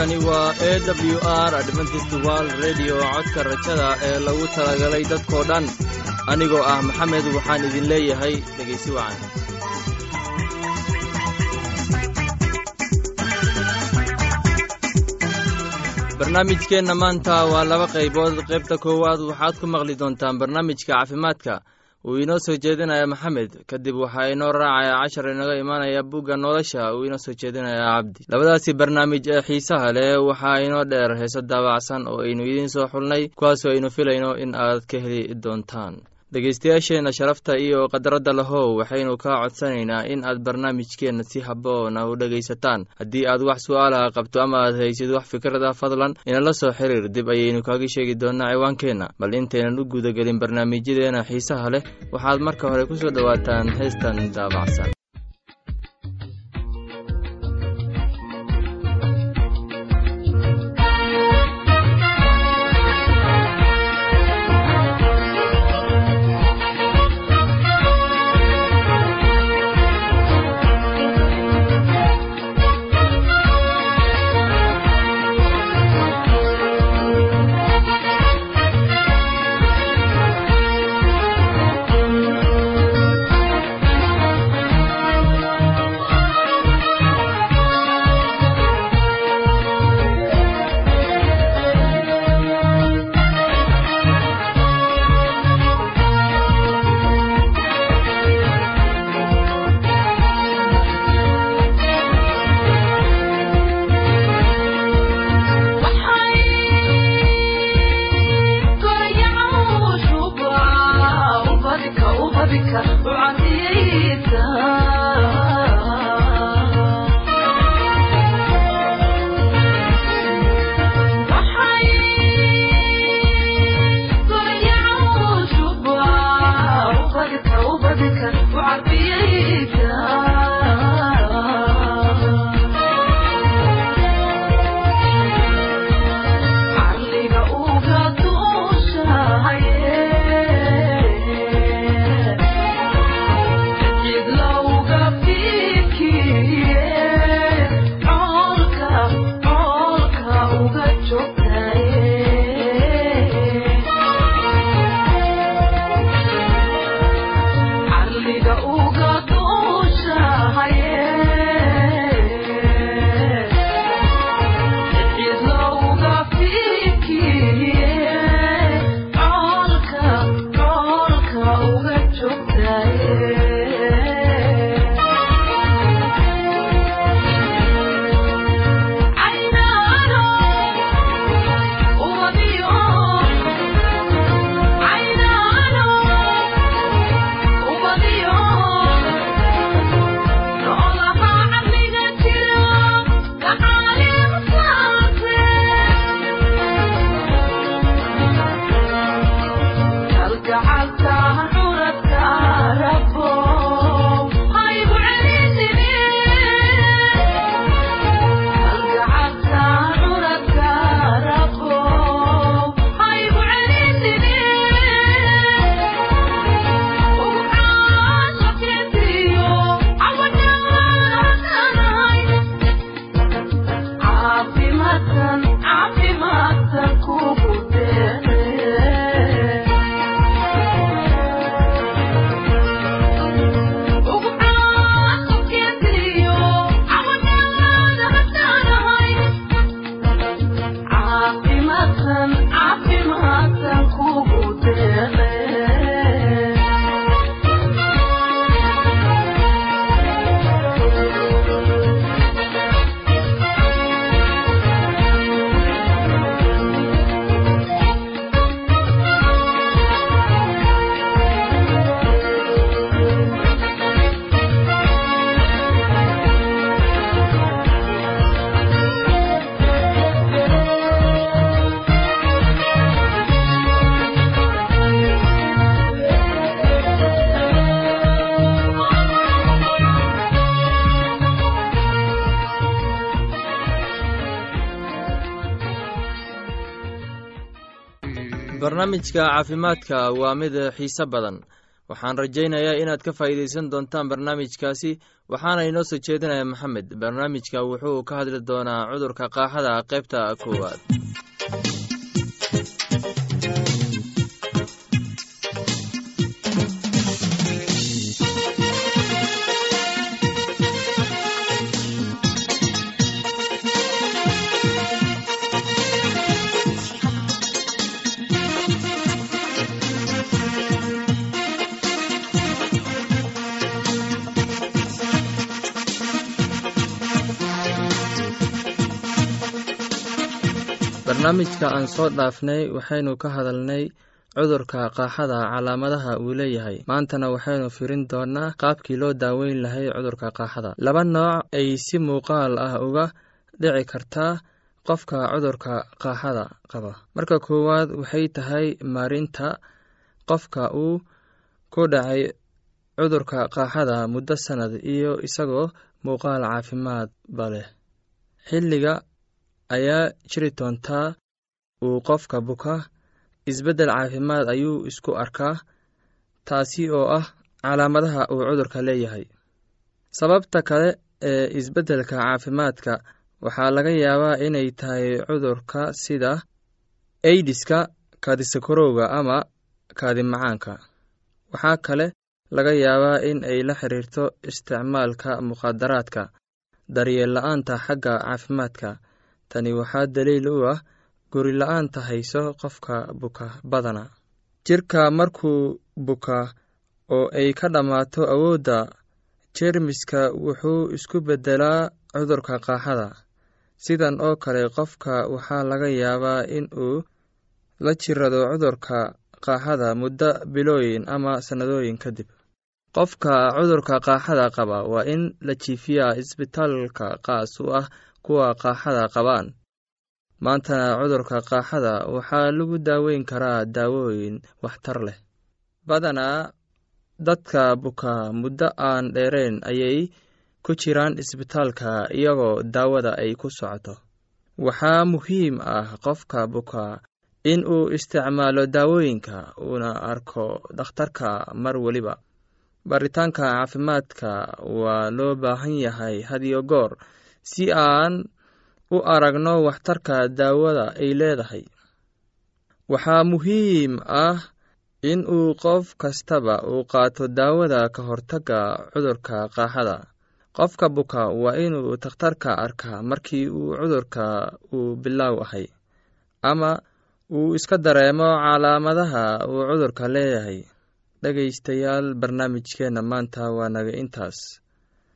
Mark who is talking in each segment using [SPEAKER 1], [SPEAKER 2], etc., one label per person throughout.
[SPEAKER 1] halkani waa e w r adventist world redio codka rajada ee lagu talagalay dadkoo dhan. Anigoo ah maxamed waxaan idin leeyahay dhegaysi wacan. Barnaamijkeenna maanta waa laba qaybood. Qaybta koowaad waxaad ku maqli doontaan barnaamijka caafimaadka uu inoo soo jeedinaya maxamed kadib waxaa inoo raacaya cashar inaga imaanaya bugga nolosha uu inoo soo jeedinaya cabdi labadaasi barnaamij ee xiisaha leh waxaa inoo dheer heese daabacsan oo aynu idiin soo xulnay kuwaasoo aynu filayno in aad ka heli doontaan dhegaystayaasheenna sharafta iyo khadradda lahow waxaynu kaa codsanaynaa in aad barnaamijkeenna si haboona u dhegaysataan. Haddii aad wax su'aalaha qabto ama aad haysid wax fikrada fadlan inala soo xiriir. Dib ayaynu kaaga sheegi doonnaa ciwaankeenna. Bal intaynan u gudagelin barnaamijyadeena xiisaha leh waxaad marka hore ku soo dhowaataan heestan daabacsan barnaamijka caafimaadka waa mid xiise badan.
[SPEAKER 2] Waxaan rajaynayaa inaad ka faa'iidaysan doontaan barnaamijkaasi waxaana inoo soo jeedinaya maxamed. Barnaamijka wuxuu ka hadli doonaa cudurka qaaxada qaybta koowaad barnaamijka aan soo dhaafnay waxaynu ka hadalnay cudurka qaaxada calaamadaha uu leeyahay. Maantana waxaynu firin doonaa qaabkii loo daaweyn lahay cudurka qaaxada. Laba nooc ay si muuqaal ah uga dhici kartaa qofka cudurka qaaxada qaba. Marka koowaad waxay tahay maarinta qofka uu ku dhacay cudurka qaaxada muddo sannad iyo isagoo muuqaal caafimaadba leh. Xilliga ayaa jiri doontaa uu qofka buka isbeddel caafimaad ayuu isku arkaa taasi oo ah calaamadaha uu cudurka leeyahay. Sababta kale ee isbeddelka caafimaadka waxaa laga yaabaa inay tahay cudurka sida aidiska kaadisakarowga ama kaadimacaanka waxaa kale laga yaabaa in ay la xiriirto isticmaalka mukhaadaraadka daryeel la'aanta xagga caafimaadka tani waxaa daliil u ah guri la'aanta hayso qofka buka badana. Jirka markuu buka oo ay ka dhammaato awoodda jeermiska wuxuu isku beddelaa cudurka qaaxada. Sidan oo kale qofka waxaa laga yaabaa in uu la jirado cudurka qaaxada muddo bilooyin ama sannadooyin kadib qofka cudurka qaaxada qaba waa in la jiifiyaa isbitaalka qaas u ah kuwa qaaxada qabaan. Maantana cudurka qaaxada waxaa lagu daaweyn karaa daawooyin waxtar leh. Badanaa dadka buka muddo aan dheerayn ayay ku jiraan isbitaalka iyagoo daawada ay ku socoto. Waxaa muhiim ah qofka buka in uu isticmaalo daawooyinka uuna arko dhakhtarka mar weliba baritaanka caafimaadka waa loo baahan yahay hadiyo goor si aan u aragno waxtarka daawada ay leedahay. Waxaa muhiim ah in uu qof kastaba uu qaato daawada ka hortagga cudurka qaaxada. Qofka buka waa inuu takhtarka arkaa markii uu cudurka uu bilaaw ahay ama uu iska dareemo calaamadaha uu cudurka leeyahay dhegaystayaal barnaamijkeenna maanta waa naga intaas.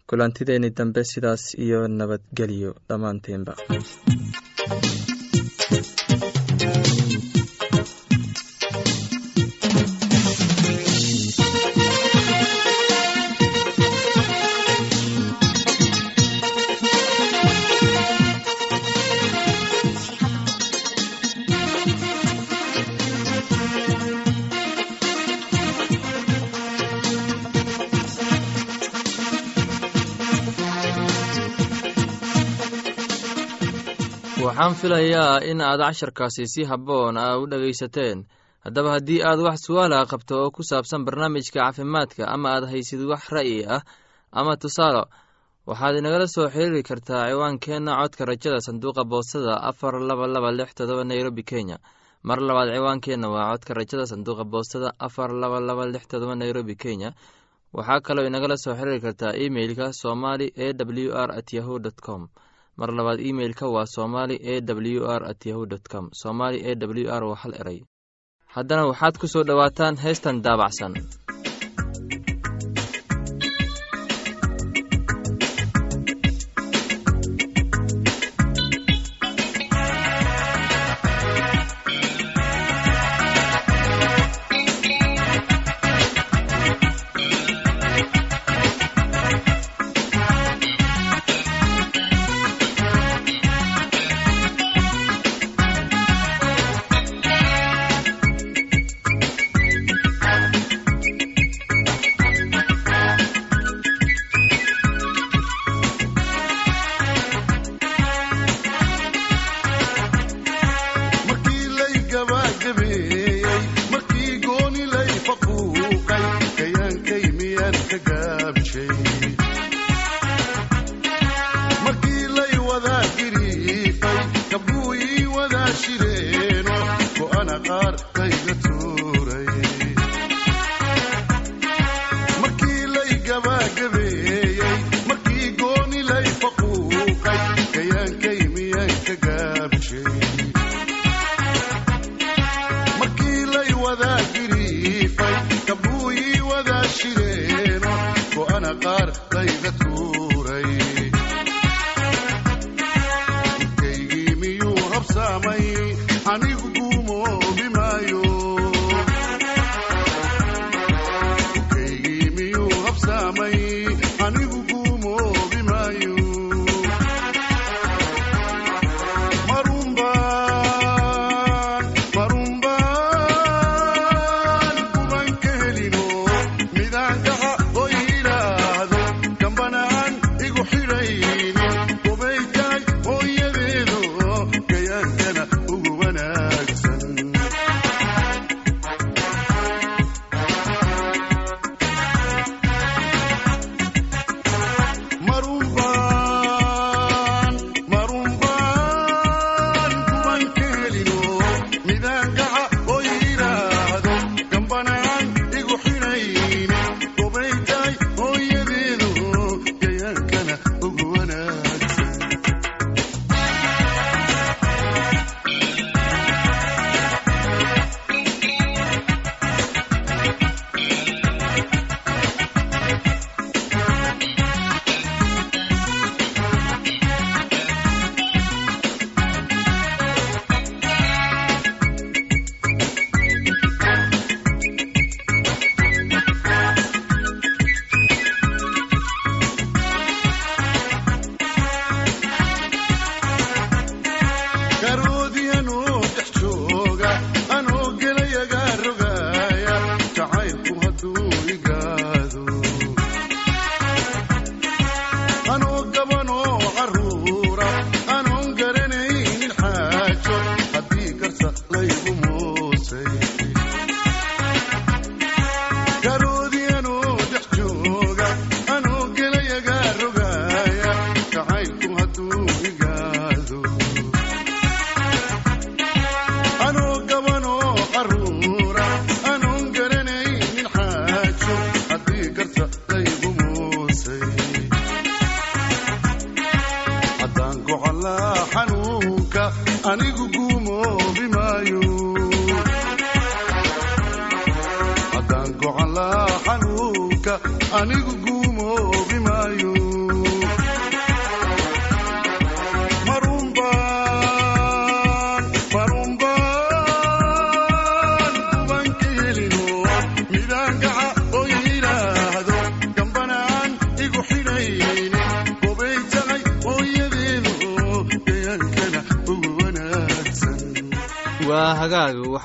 [SPEAKER 2] Kulantideeni dambe sidaas iyo nabadgelyo dhammaanteenba waxaan filayaa in aad casharkaasi si habboon a u dhegaysateen haddaba haddii aad wax su'aala qabto oo ku saabsan barnaamijka caafimaadka ama aad haysid wax ra'yi ah ama tusaalo waxaad inagala soo xiriiri kartaa ciwaankeenna codka rajada sanduuqa boostada afar laba laba lix todoba nairobi kenya. Mar labaad ciwaankeenna waa codka rajada sanduuqa boostada afar laba laba lix todoba nairobi kenya. Waxaa kaloo inagala soo xiriiri kartaa emeilka somali e w r at yahu dt com mar labaad imeilka waa somali e w r at yahu dt com. Somali e w r waa hal eray. Haddana waxaad ku soo dhowaataan heestan daabacsan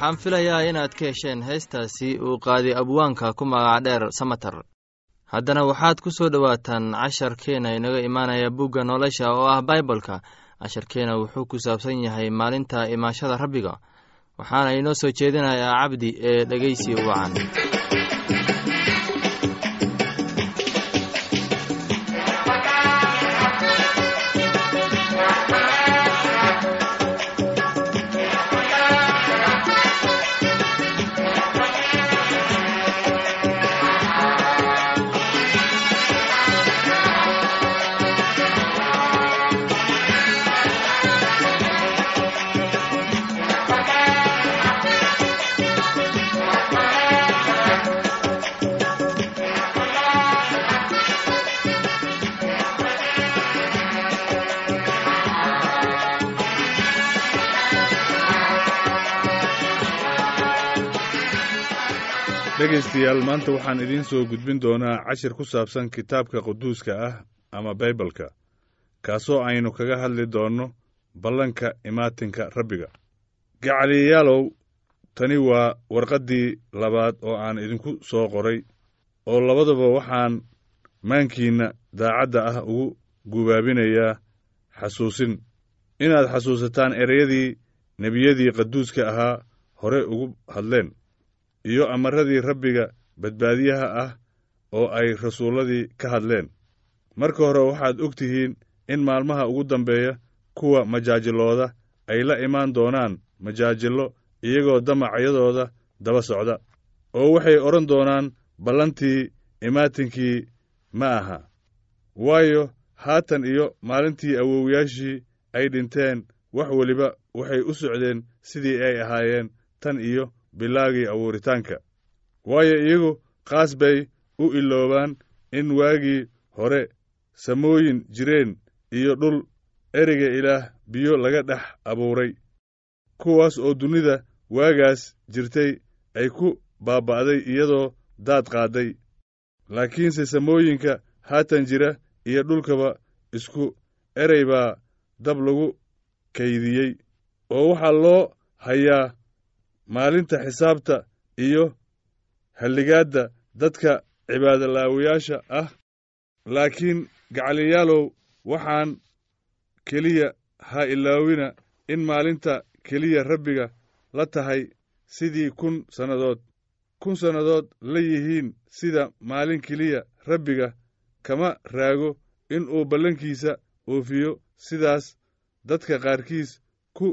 [SPEAKER 2] waxaan filayaa inaad ka hesheen heestaasi uu qaaday abwaanka ku magac dheer samater haddana waxaad ku soo dhowaataan casharkeena inaga imaanaya bugga nolosha oo ah baibalka. Casharkeena wuxuu ku saabsan yahay maalinta imaashada rabbiga. Waxaana inoo soo jeedinayaa cabdi ee dhegeysi wacan
[SPEAKER 3] dhegaystayaal maanta waxaan idiin soo gudbin doonaa cashir ku saabsan kitaabka quduuska ah ama baybalka kaasoo aynu kaga hadli doonno ballanka imaatinka rabbiga. Gacaliyayaalow tani waa warqaddii labaad oo aan idinku soo qoray oo labadaba waxaan maankiinna daacadda ah ugu gubaabinayaa xasuusin. Inaad xasuusataan ereyadii nebiyadii qaduuska ahaa hore ugu hadleen iyo amaradii rabbiga badbaadiyaha ah oo ay rasuulladii ka hadleen. Marka hore waxaad og tihiin in maalmaha ugu dambeeya kuwa majaajilooda ay la imaan doonaan majaajillo iyagoo damacyadooda daba socda oo waxay odhan doonaan ballantii imaatinkii ma aha. Waayo haatan iyo maalintii awowyaashii ay dhinteen wax weliba waxay u socdeen sidii ay ahaayeen tan iyo bilaagii abuuritaanka. Waayo iyagu qaas bay u iloobaan in waagii hore samooyin jireen iyo dhul ereyga ilaah biyo laga dhex abuuray. Kuwaas oo dunida waagaas jirtay ay ku baaba'day iyadoo daad qaadday laakiinse samooyinka haatan jira iyo dhulkaba isku erey baa dab lagu kaydiyey oo waxaa loo hayaa maalinta xisaabta iyo halligaadda dadka cibaadolaawayaasha ah. Laakiin gacaliyaalow waxaan keliya ha ilaawina in maalinta keliya rabbiga la tahay sidii kun sannadood. Kun sannadood la yihiin sida maalin keliya rabbiga kama raago inuu ballankiisa oofiyo. Sidaas dadka qaarkiis ku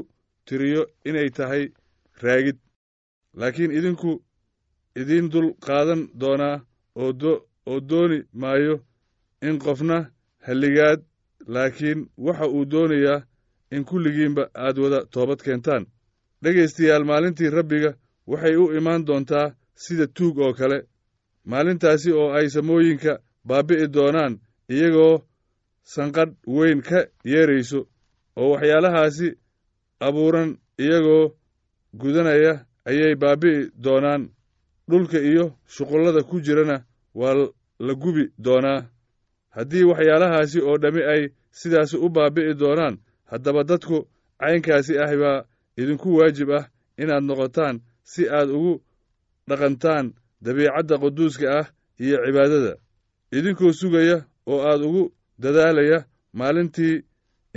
[SPEAKER 3] tiriyo inay tahay raagid laakiin idinku idiin dul qaadan doonaa oo dooni maayo in qofna halligaad laakiin waxa uu doonayaa in kulligiinba aad wada toobad keentaan. Dhegaystayaal maalintii rabbiga waxay u imaan doontaa sida tuug oo kale. Maalintaasi oo ay samooyinka baabbi'i doonaan iyagoo sanqadh weyn ka yeerayso oo waxyaalahaasi abuuran iyagoo gudanaya ayay baabbi'i doonaan. Dhulka iyo shuqullada ku jirana waa la gubi doonaa. Haddii waxyaalahaasi oo dhammi ay sidaas u baabbi'i doonaan haddaba dadku caynkaasi ah baa idinku waajib ah inaad noqotaan si aad ugu dhaqantaan dabiicadda quduuska ah iyo cibaadada. Idinkoo sugaya oo aad ugu dadaalaya maalintii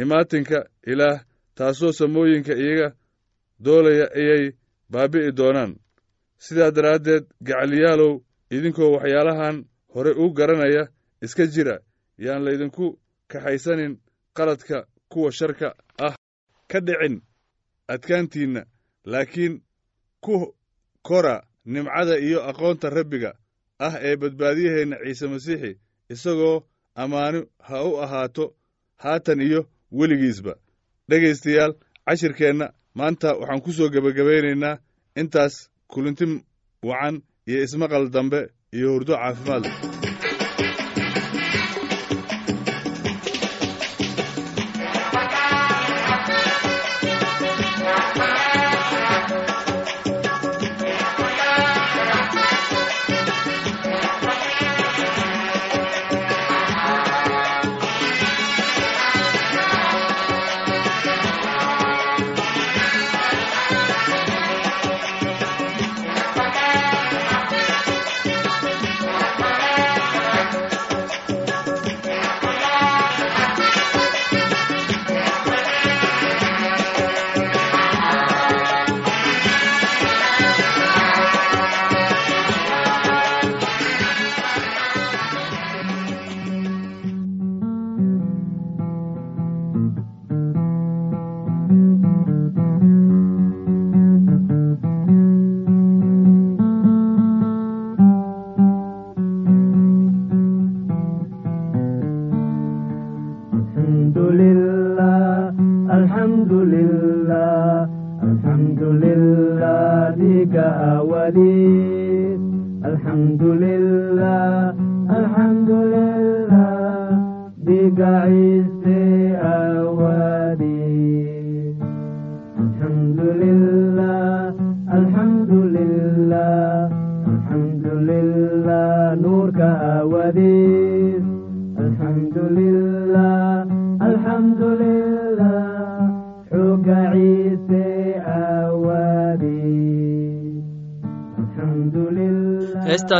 [SPEAKER 3] imaatinka ilaah taasoo samooyinka iyaga doolaya ayay baabbi'i doonaan. Sidaa daraaddeed gacaliyaalow idinkoo waxyaalahan hore u garanaya iska jira. Yaan laydinku kaxaysanin qaladka kuwa sharka ah. Ka dhicin adkaantiinna laakiin ku kora nimcada iyo aqoonta rabbiga ah ee badbaadiyaheenna ciise masiixi isagoo ammaano ha u ahaato haatan iyo weligiisba. Dhegaystayaal cashirkeenna maanta waxaan ku soo gebagabaynaynaa intaas kulinti wacan iyo ismaqal dambe iyo hurdo caafimaad leh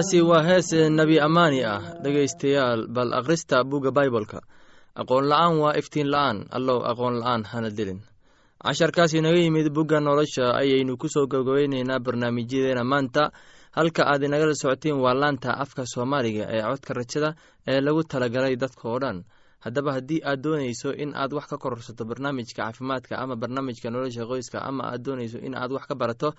[SPEAKER 2] heestaasi waa hees nebi ammaani ah dhegaystayaal bal akhrista bugga baibolka aqoon la'aan waa iftiin la'aan allow aqoon la'aan hana dilin. Casharkaas inaga yimid bugga nolosha ayaynu ku soo gabgabaynaynaa barnaamijyadeena maanta. Halka aad inagala socotiin waa laanta afka soomaaliga ee codka rajada ee lagu talagalay dadka oo dhan. Haddaba haddii aad doonayso in aad wax ka kororsato barnaamijka caafimaadka ama barnaamijka nolosha qoyska ama aad doonayso in aad wax ka barato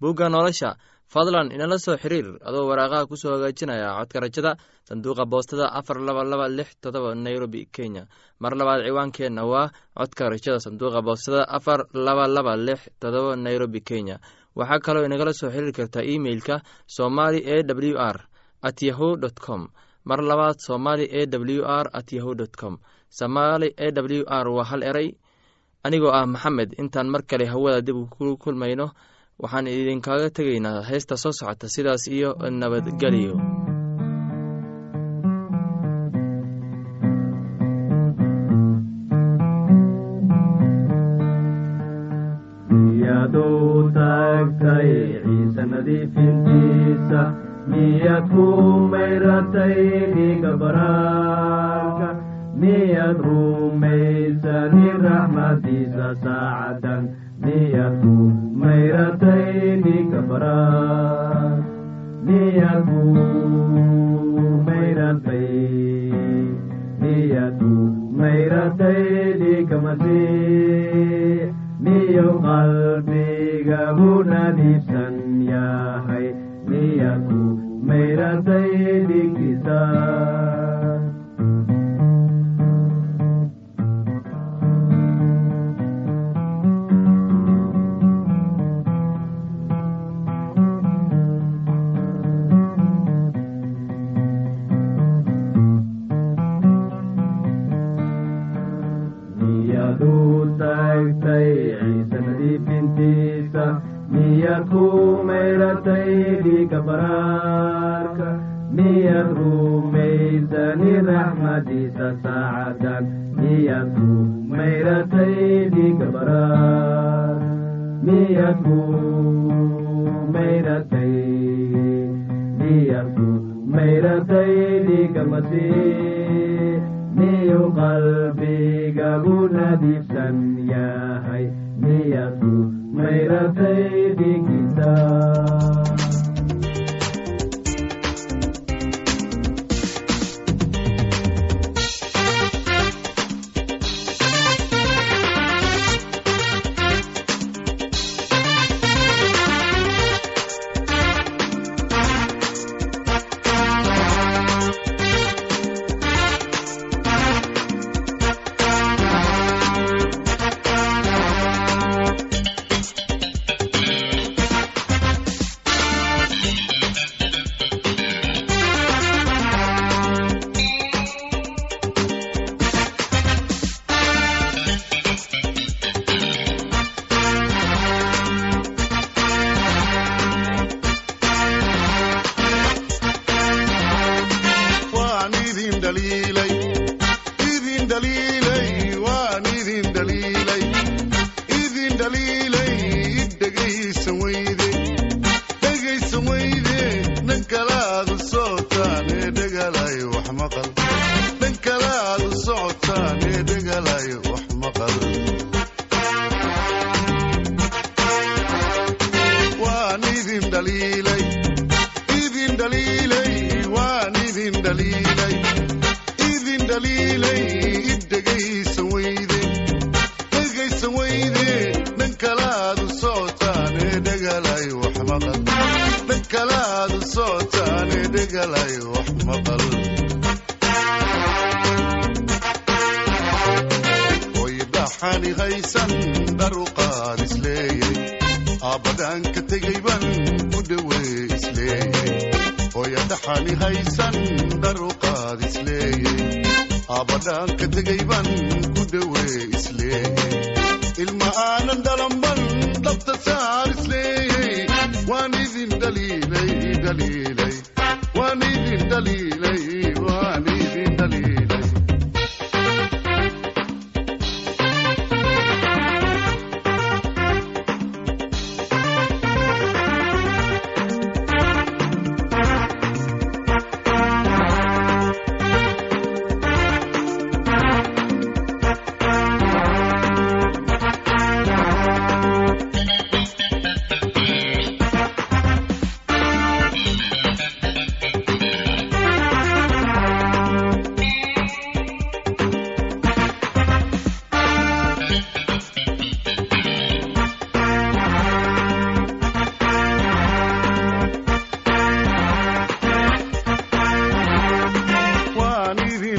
[SPEAKER 2] bugga nolosha fadlan inala soo xiriir adoo waraaqaha ku soo hagaajinaya codka rajada sanduuqa boostada afar laba laba lix todoba nairobi kenya. Mar labaad ciwaankeenna waa codka rajada sanduuqa boostada afar laba laba lix todoba nairobi kenya. Waxaa kaloo inagala soo xiriiri kartaa emeilka somali e w r at yahu dt com. Mar labaad somali e w r at yahu dt com. Somali e w r waa hal eray. Anigoo ah maxamed intaan mar kale hawada dib ku kulmayno waxaan idinkaaga tegaynaa heesta soo socota sidaas iyo nabadgelyo.
[SPEAKER 1] Miyad ku raxmadiisa saacadan miyad ku
[SPEAKER 4] dhan ka tegay baan ku dhawe isle. Ilma aanan dhalanban dhabta saar isleeyey waan idin dhaliilay dhaliilay waan idin dhaliilay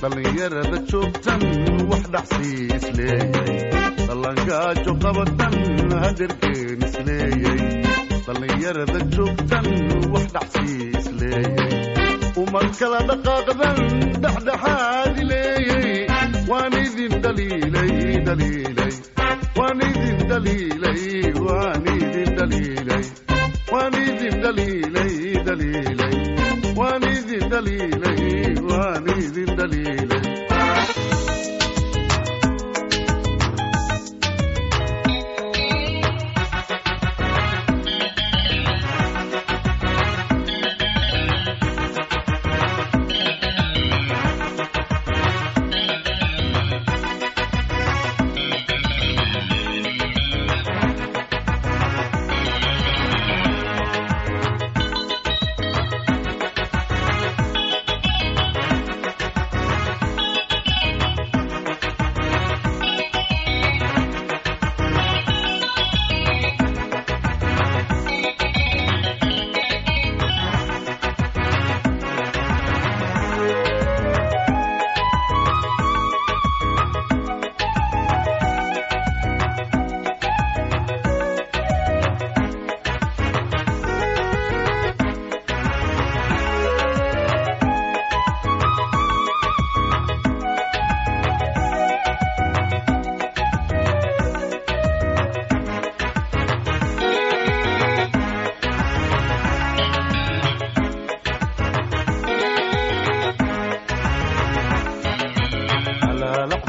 [SPEAKER 4] dhallinyarada joogtan wax dhaxsii isleeyay dhallinyarada joogtan wax dhaxsii isleeyay umad kala dhaqaaqdan dhexdhexaadi leeyay. Waan idin dhaliilay dhaliilay waan idin dhaliilay waan idin dhaliilay waan idin dhaliilay dhaliilay waan idin dhaliilay waan idin dhaliilay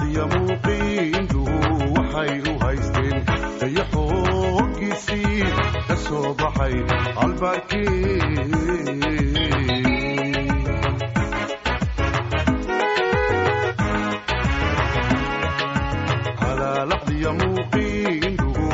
[SPEAKER 4] alaalaqdiya muuqiinduhu waxay u haysteen. Dayaxoogiisii ka soo baxay albaarkii alaalaqdiya muuqiinduhu